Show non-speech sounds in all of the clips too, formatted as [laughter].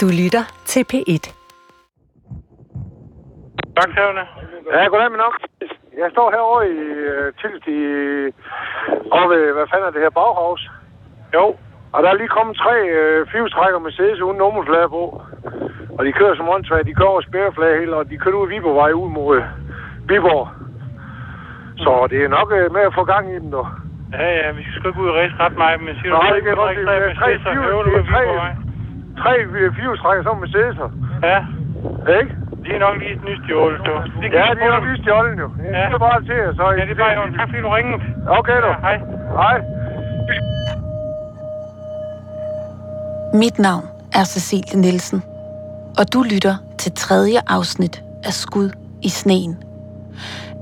Du lytter til P1. Vagthavne. Ja, goddag med nok. Jeg står herovre i uh, Tilst i... Og ved, hvad fanden er det her, Bauhaus? Jo. Og der er lige kommet tre uh, fivstrækker Mercedes uden nummerflag på. Og de kører som åndssvagt. De kører over spærreflag hele, og de kører ud af Viborgvej ud mod uh, Viborg. Så det er nok uh, med at få gang i dem, du. Ja, ja, vi skal sgu ikke ud og ræse ret meget, men siger Nej, du, det kan godt tre Det er tre fire- det er ved tre- Viborgvej? Tre uh, fivstrækker som Mercedes'er. Ja, Ikke? de er nok lige et nystjålet, du. Det Ja, de er nok lige stjålet jo. Ja. Ja. Det er bare til jer, så... Ja, det er bare jo. Tak fordi du ringede. Okay, du. Ja, hej. Hej. Mit navn er Cecilie Nielsen, og du lytter til tredje afsnit af Skud i sneen.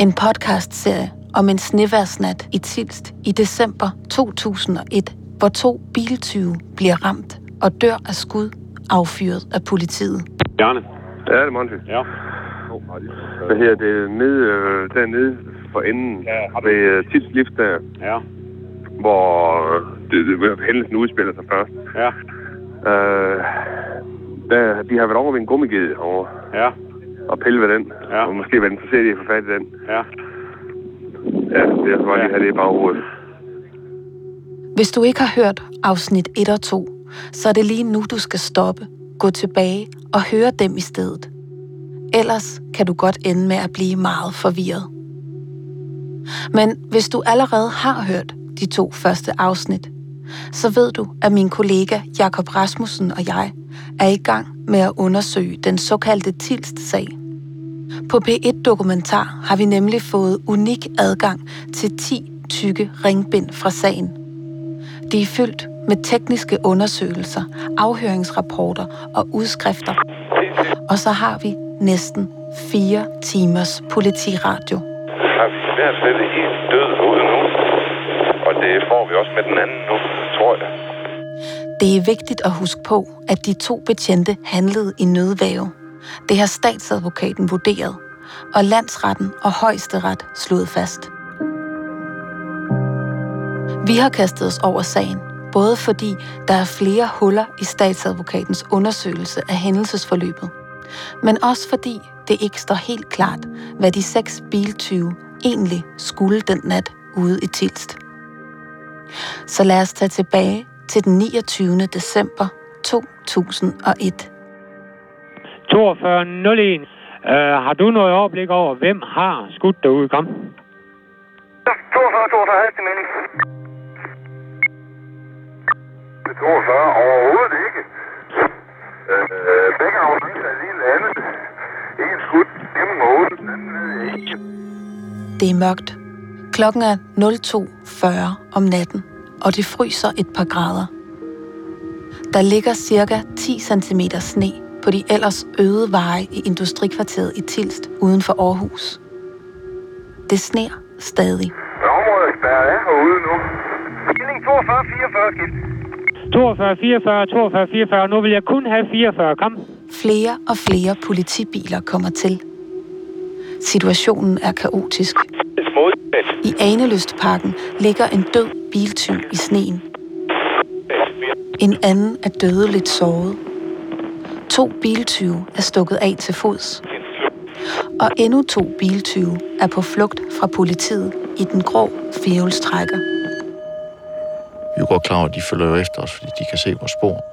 En podcastserie om en sneværsnat i Tilst i december 2001, hvor to biltyve bliver ramt og dør af skud affyret af politiet. Bjarne. Ja, det er Monty. Ja. Hvad her, det er nede, øh, dernede for enden Ja, ved øh, Tils Lift der, Ja. hvor øh, det, det, hændelsen udspiller sig først. Ja. Øh, der, de har været over ved en gummiged over Ja. og pille ved den. Ja. Og måske været interesseret i at få fat i den. Ja. Ja, det er så bare lige have det i baghovedet. Hvis du ikke har hørt afsnit 1 og 2, så er det lige nu, du skal stoppe, gå tilbage og høre dem i stedet. Ellers kan du godt ende med at blive meget forvirret. Men hvis du allerede har hørt de to første afsnit, så ved du, at min kollega Jakob Rasmussen og jeg er i gang med at undersøge den såkaldte Tilst-sag. På P1 Dokumentar har vi nemlig fået unik adgang til 10 tykke ringbind fra sagen. De er fyldt med tekniske undersøgelser, afhøringsrapporter og udskrifter. Og så har vi næsten fire timers politiradio. har vi i hvert fald en død ud nu. Og det får vi også med den anden nu, tror jeg. Det er vigtigt at huske på, at de to betjente handlede i nødvæve. Det har statsadvokaten vurderet, og landsretten og højesteret slået fast. Vi har kastet os over sagen, både fordi der er flere huller i statsadvokatens undersøgelse af hændelsesforløbet, men også fordi det ikke står helt klart, hvad de seks biltyve egentlig skulle den nat ude i Tilst. Så lad os tage tilbage til den 29. december 2001. 4201. Uh, har du noget overblik over, hvem har skudt derude? Kom. 42, 42, hastig melding. 42, overhovedet ikke. Øh, begge ambulancer er lige landet. En skud gennem hovedet, den anden ved jeg ikke. Det er mørkt. Klokken er 02.40 om natten, og det fryser et par grader. Der ligger cirka 10 cm sne på de ellers øde veje i industrikvarteret i Tilst uden for Aarhus. Det sner stadig. Området er spærret af herude nu. Stilling 42, 44, skift. 42, 44, 42, 44. Nu vil jeg kun have 44. Kom. Flere og flere politibiler kommer til. Situationen er kaotisk. I Anelystparken ligger en død biltyv i sneen. En anden er dødeligt såret. To biltyve er stukket af til fods. Og endnu to biltyve er på flugt fra politiet i den grå fjævelstrækker. Vi er godt klar over, at de følger jo efter os, fordi de kan se vores spor.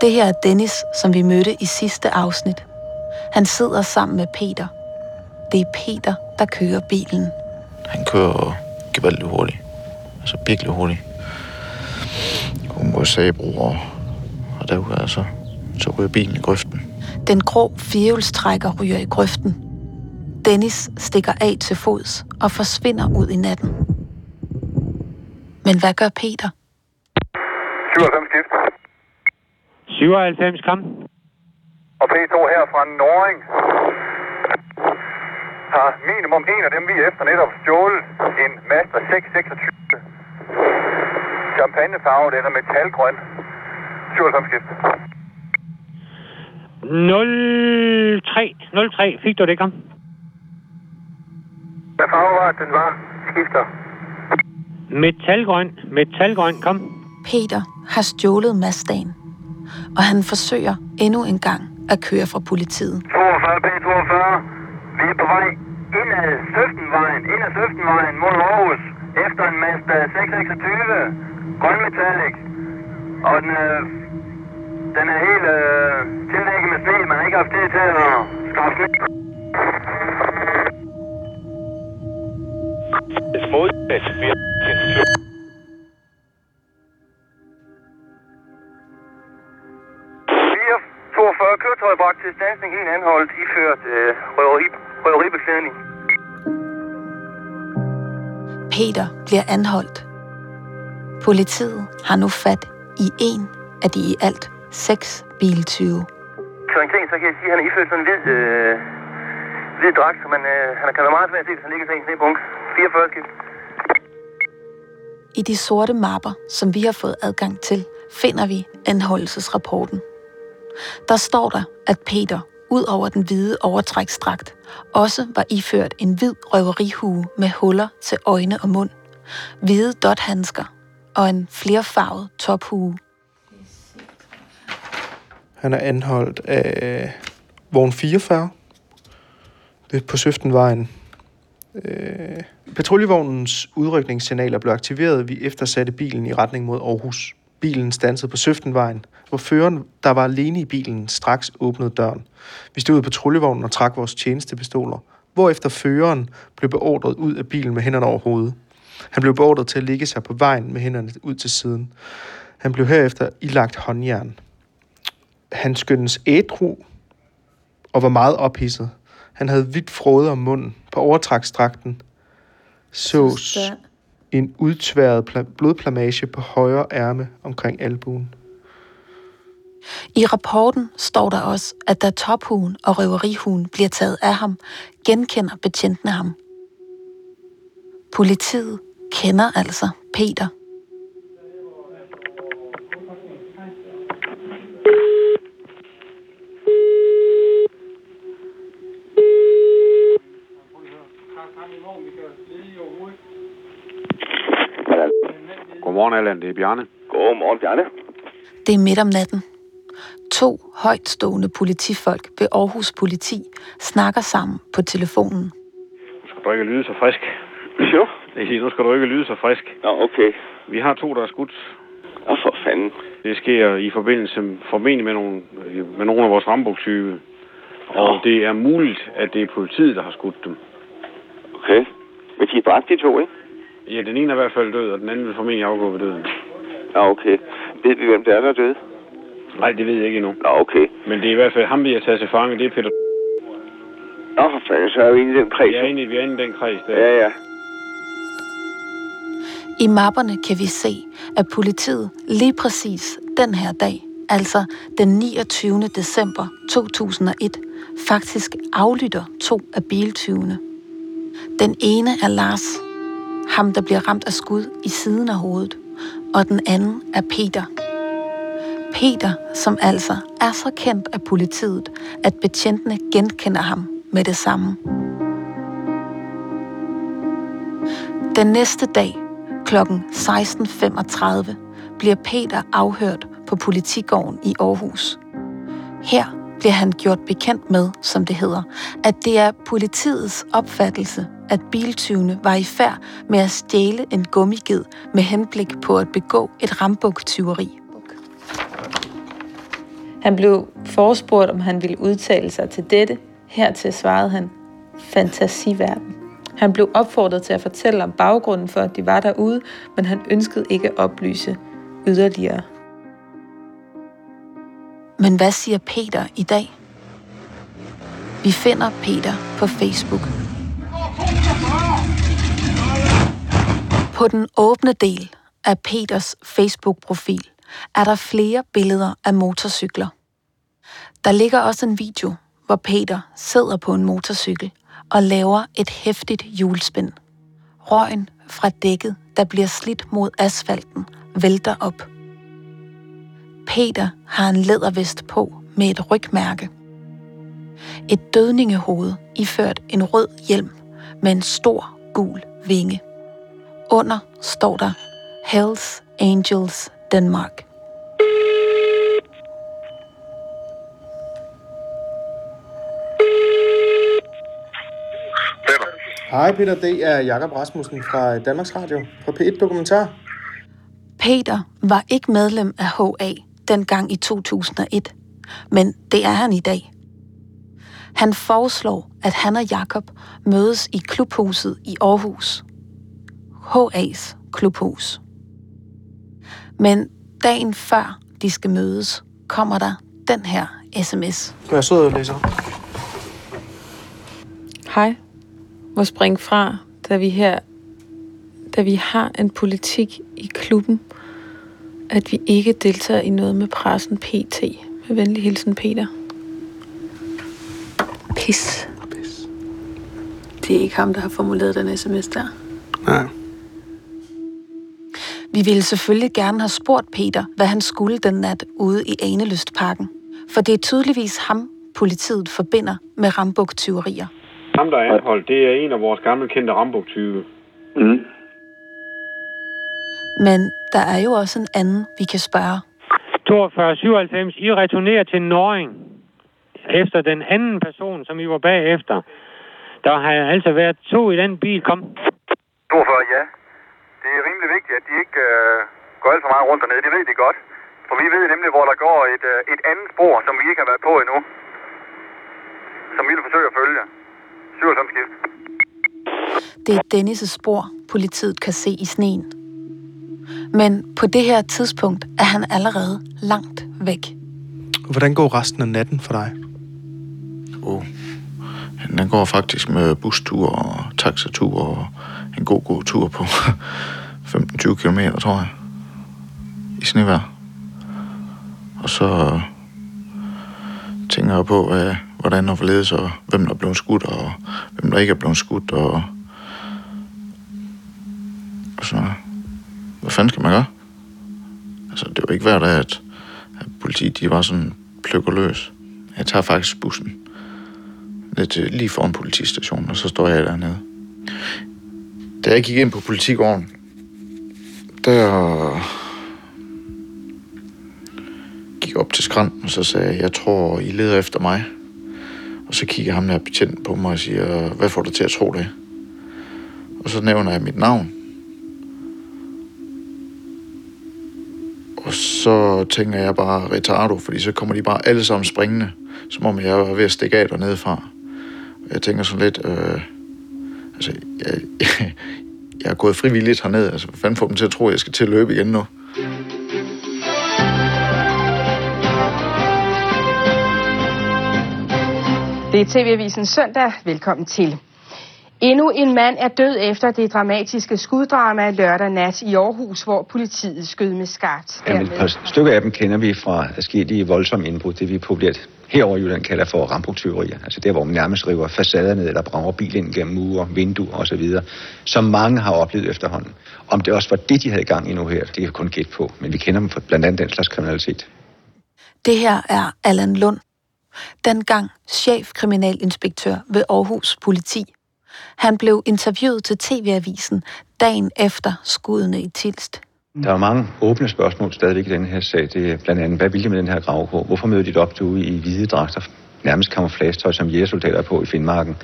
Det her er Dennis, som vi mødte i sidste afsnit. Han sidder sammen med Peter. Det er Peter, der kører bilen. Han kører gevaldigt hurtigt. Altså virkelig hurtigt. Hun går sagbro og, og derude altså, så ryger bilen i grøften. Den grå firehjulstrækker ryger i grøften. Dennis stikker af til fods og forsvinder ud i natten. Men hvad gør Peter? 97 skift. 97. Kom. Og P2 her fra Noring har minimum en af dem, vi er efter netop stjålet en Mazda 626. Champagnefarvet eller metalgrøn. 97 skift. 03. 03. Fik du det, kom? Hvad farve var den var? Skifter. Metalgrøn. Metalgrøn, kom. Peter har stjålet Mazdaen. og han forsøger endnu en gang at køre fra politiet. 42 P42. Vi er på vej ind ad Søftenvejen, ind ad Søftenvejen mod Aarhus, efter en Mazda 626, grøn metallic. Og den, øh, den er helt øh, tildækket med sne, man har ikke haft tid til at skaffe sne. Modsat, vi har en flugt. Fire 42 køretøjer bragt til stansning, en anholdt, iført øh, røveri, røveribeklædning. Peter bliver anholdt. Politiet har nu fat i en af de i alt seks biltyve. Til orientering, så kan jeg sige, at han er iført sådan en hvid, øh, hvid dragt, så man, øh, han kan være meget svært at se, hvis han ligger sådan en snebunk. 44 skift. I de sorte mapper, som vi har fået adgang til, finder vi anholdelsesrapporten. Der står der, at Peter, ud over den hvide overtræksdragt, også var iført en hvid røverihue med huller til øjne og mund, hvide dothandsker og en flerfarvet tophue. Han er anholdt af vogn 44. Det er på Søftenvejen. Øh, patruljevognens udrykningssignaler blev aktiveret. Vi eftersatte bilen i retning mod Aarhus. Bilen stansede på Søftenvejen, hvor føreren, der var alene i bilen, straks åbnede døren. Vi stod ud på patruljevognen og trak vores tjenestepistoler, hvorefter føreren blev beordret ud af bilen med hænderne over hovedet. Han blev beordret til at ligge sig på vejen med hænderne ud til siden. Han blev herefter ilagt håndjern. Han skyndes ædru og var meget ophidset. Han havde hvidt frode om munden. På overtrækstrakten sås en udtværet pla- blodplamage på højre ærme omkring albuen. I rapporten står der også, at da tophuen og røverihuen bliver taget af ham, genkender betjentene ham. Politiet kender altså Peter. Godmorgen, Allan. Det er Bjarne. Godmorgen, Bjarne. Det er midt om natten. To højtstående politifolk ved Aarhus Politi snakker sammen på telefonen. Nu skal du ikke lyde så frisk. Jo. Jeg siger, nu skal du ikke lyde så frisk. Nå, okay. Vi har to, der er skudt. Nå, for fanden. Det sker i forbindelse formentlig med nogle, med nogle af vores rambuktyve. Og det er muligt, at det er politiet, der har skudt dem. Okay. Men de er dræbt, de to, ikke? Ja, den ene er i hvert fald død, og den anden vil formentlig afgå ved døden. Ja, okay. Ved vi, hvem det er, der er døde? Nej, det ved jeg ikke endnu. Nå, okay. Men det er i hvert fald ham, vi har taget til fange. Det er Peter. Nå, for fanden, så er vi inde i den kreds. Vi er inde, vi er inde i den kreds der. Ja, ja. I mapperne kan vi se, at politiet lige præcis den her dag, altså den 29. december 2001, faktisk aflytter to af biltyvene. Den ene er Lars, ham der bliver ramt af skud i siden af hovedet, og den anden er Peter. Peter, som altså er så kendt af politiet, at betjentene genkender ham med det samme. Den næste dag kl. 16.35 bliver Peter afhørt på politigården i Aarhus. Her bliver han gjort bekendt med, som det hedder, at det er politiets opfattelse, at biltyvene var i færd med at stjæle en gummiged med henblik på at begå et rambuktyveri. Han blev forespurgt, om han ville udtale sig til dette. Hertil svarede han, fantasiverden. Han blev opfordret til at fortælle om baggrunden for, at de var derude, men han ønskede ikke at oplyse yderligere. Men hvad siger Peter i dag? Vi finder Peter på Facebook. På den åbne del af Peters Facebook-profil er der flere billeder af motorcykler. Der ligger også en video, hvor Peter sidder på en motorcykel og laver et hæftigt hjulspind. Røgen fra dækket, der bliver slidt mod asfalten, vælter op. Peter har en lædervest på med et rygmærke. Et dødningehoved iført en rød hjelm med en stor gul vinge. Under står der Hells Angels Denmark. Peter. Hej Peter, det er Jakob Rasmussen fra Danmarks Radio, fra P1 Dokumentar. Peter var ikke medlem af HA, dengang i 2001, men det er han i dag. Han foreslår, at han og Jakob mødes i klubhuset i Aarhus. HA's klubhus. Men dagen før de skal mødes, kommer der den her sms. Skal jeg sidde og læse op? Hej. Må springe fra, da vi her, da vi har en politik i klubben, at vi ikke deltager i noget med pressen PT. Med venlig hilsen, Peter. Pis. Pis. Det er ikke ham, der har formuleret den sms der. Nej. Vi ville selvfølgelig gerne have spurgt Peter, hvad han skulle den nat ude i Anelystparken. For det er tydeligvis ham, politiet forbinder med Rambuk-tyverier. Ham, der er anholdt, det er en af vores gamle kendte Rambuk-tyve. Mm. Men der er jo også en anden, vi kan spørge. 4297, I returnerer til Norring efter den anden person, som I var bagefter. Der har altså været to i den bil. Kom. 42, ja. Det er rimelig vigtigt, at de ikke øh, går alt for meget rundt dernede. Det ved de godt. For vi ved nemlig, hvor der går et, øh, et andet spor, som vi ikke har været på endnu. Som vi vil forsøge at følge. 97 skift. Det er Dennis' spor, politiet kan se i sneen. Men på det her tidspunkt er han allerede langt væk. Hvordan går resten af natten for dig? Oh. Den går faktisk med bustur og taxatur og en god, god tur på [laughs] 15-20 km, tror jeg. I snevejr. Og så tænker jeg på, hvad, hvordan og hvorledes, og hvem der er blevet skudt, og hvem der ikke er blevet skudt, og, og så, hvad fanden skal man gøre? Altså, det var ikke hver dag, at, at politiet, de var sådan pløkkerløs. Jeg tager faktisk bussen ned til øh, lige foran politistationen, og så står jeg dernede. Da jeg gik ind på politigården, der gik op til skrænten, og så sagde jeg, jeg tror, I leder efter mig. Og så kigger ham der betjent på mig og siger, hvad får du til at tro det? Og så nævner jeg mit navn. Og så tænker jeg bare retardo, fordi så kommer de bare alle sammen springende, som om jeg var ved at stikke af dernede fra. Og jeg tænker sådan lidt, øh, altså, jeg, jeg, [laughs] jeg er gået frivilligt herned, altså, hvad fanden får dem til at tro, at jeg skal til at løbe igen nu? Det er TV-avisen søndag. Velkommen til. Endnu en mand er død efter det dramatiske skuddrama lørdag nat i Aarhus, hvor politiet skød med skarpt. Jamen, et par stykker af dem kender vi fra forskellige voldsomme indbrud, det vi populært herover i Jylland kalder for rambuktyverier. Altså der, hvor man nærmest river facader ned, eller brager bilen gennem mure, vinduer osv., som mange har oplevet efterhånden. Om det også var det, de havde i gang endnu her, det kan jeg kun gætte på. Men vi kender dem for blandt andet den slags kriminalitet. Det her er Allan Lund, dengang chefkriminalinspektør ved Aarhus Politi. Han blev interviewet til TV-avisen dagen efter skuddene i Tilst. Der er mange åbne spørgsmål stadigvæk i den her sag. Det er blandt andet, hvad vil de med den her gravkår? Hvorfor møder de op derude i hvide dragter, nærmest kamuflagetøj, som jægersoldater er på i Finnmarken?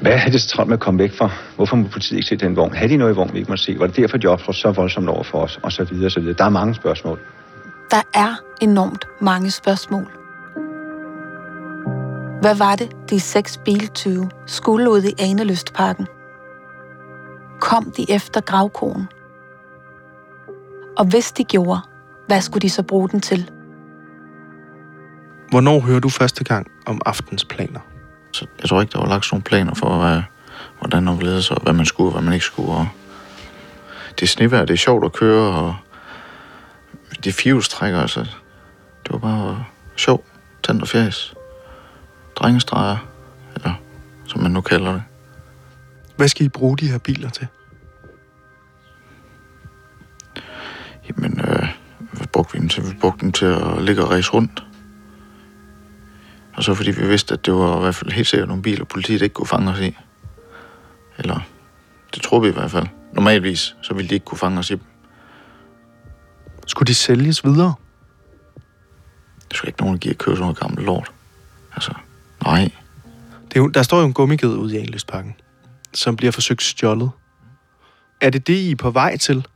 Hvad er det så travlt med at komme væk fra? Hvorfor må politiet ikke se den vogn? Har de noget i vogn, vi ikke må se? Var det derfor, de optrådte så voldsomt over for os? Og så videre, og så videre. Der er mange spørgsmål. Der er enormt mange spørgsmål. Hvad var det, de seks biltyve skulle ud i Anelystparken? Kom de efter gravkonen? Og hvis de gjorde, hvad skulle de så bruge den til? Hvornår hører du første gang om aftens planer? Så jeg tror ikke, der var lagt sådan planer for, hvad, hvordan og hvorledes, og hvad man skulle, og hvad man ikke skulle. Og det er snevejr, det er sjovt at køre, og det firehjulstrækker, altså. Det var bare sjov, tændt og fjæs. Drengestreger, eller som man nu kalder det. Hvad skal I bruge de her biler til? Jamen, øh, hvad brugte vi dem til? Vi brugte dem til at ligge og race rundt. Og så fordi vi vidste, at det var i hvert fald helt sikkert nogle biler, politiet ikke kunne fange os i. Eller, det tror vi i hvert fald. Normalvis, så ville de ikke kunne fange os i dem. Skulle de sælges videre? Det skulle ikke nogen, der giver købe sådan noget gammelt lort. Altså, nej. Det er jo, der står jo en gummiged ude i Engløsparken, som bliver forsøgt stjålet. Er det det, I er på vej til?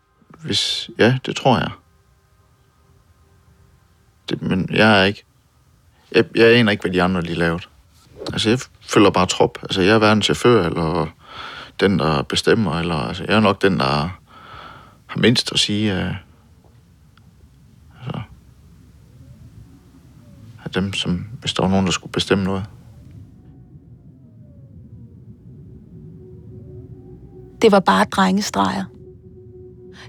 Hvis, ja, det tror jeg. Det, men jeg er ikke... Jeg, jeg aner ikke, hvad de andre de lavede. Altså, jeg følger bare trop. Altså, jeg er hverken chauffør, eller den, der bestemmer, eller... Altså, jeg er nok den, der har mindst at sige af, altså, af dem, som, hvis der var nogen, der skulle bestemme noget. Det var bare drengestreger.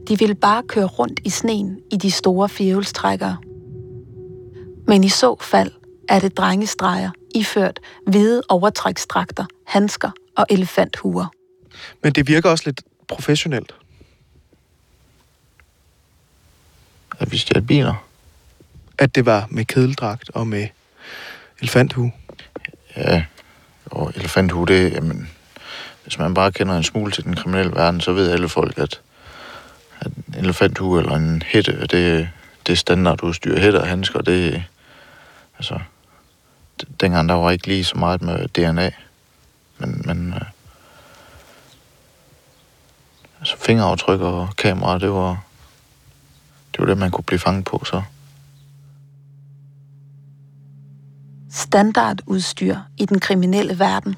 De ville bare køre rundt i sneen i de store firehjulstrækkere. Men i så fald er det drengestreger iført hvide overtrækstrakter, handsker og elefanthuer. Men det virker også lidt professionelt. At vi stjal biler? At det var med kedeldragt og med elefanthue? Ja, og elefanthue, det jamen, hvis man bare kender en smule til den kriminelle verden, så ved alle folk, at, at en elefanthue eller en hætte, det, det er standardudstyr. Hætter og handsker, det altså, dengang der var ikke lige så meget med DNA. Men, men øh, altså fingeraftryk og kamera, det var, det var det, man kunne blive fanget på så. Standardudstyr i den kriminelle verden.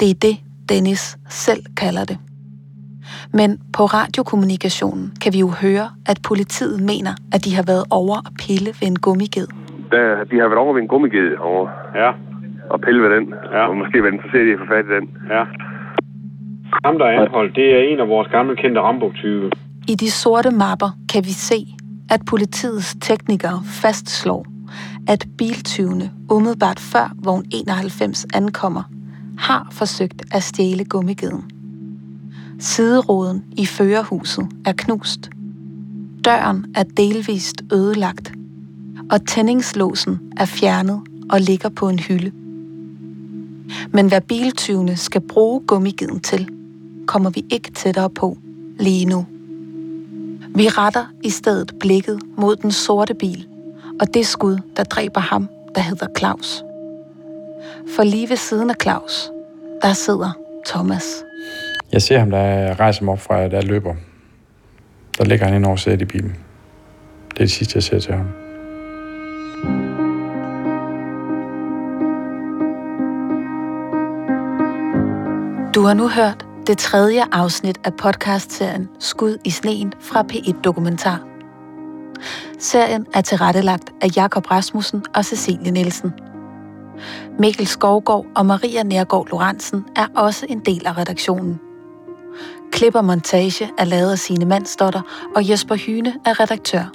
Det er det, Dennis selv kalder det. Men på radiokommunikationen kan vi jo høre, at politiet mener, at de har været over og pille ved en gummiged. Der, de har været over ved en gummiged over. Ja. Og pille ved den. Ja. Og måske været interesseret i at få fat i den. Ja. Ham, der er anholdt, det er en af vores gamle kendte Rambo-tyve. I de sorte mapper kan vi se, at politiets teknikere fastslår, at biltyvene umiddelbart før vogn 91 ankommer, har forsøgt at stjæle gummigeden. Sideroden i førerhuset er knust. Døren er delvist ødelagt, og tændingslåsen er fjernet og ligger på en hylde. Men hvad biltyvene skal bruge gummigeden til, kommer vi ikke tættere på lige nu. Vi retter i stedet blikket mod den sorte bil, og det skud, der dræber ham, der hedder Claus. For lige ved siden af Claus, der sidder Thomas. Jeg ser ham, der rejser mig op fra, der løber. Der ligger han ind over sædet i bilen. Det er det sidste, jeg ser til ham. Du har nu hørt det tredje afsnit af podcastserien Skud i sneen fra P1 Dokumentar. Serien er tilrettelagt af Jakob Rasmussen og Cecilie Nielsen. Mikkel Skovgaard og Maria Nærgaard Lorentzen er også en del af redaktionen. Klip og montage er lavet af sine Mandsdotter, og Jesper Hyne er redaktør.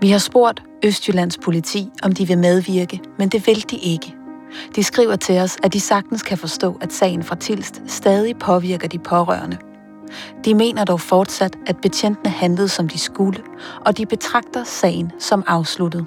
Vi har spurgt Østjyllands politi, om de vil medvirke, men det vil de ikke. De skriver til os, at de sagtens kan forstå, at sagen fra Tilst stadig påvirker de pårørende. De mener dog fortsat, at betjentene handlede som de skulle, og de betragter sagen som afsluttet.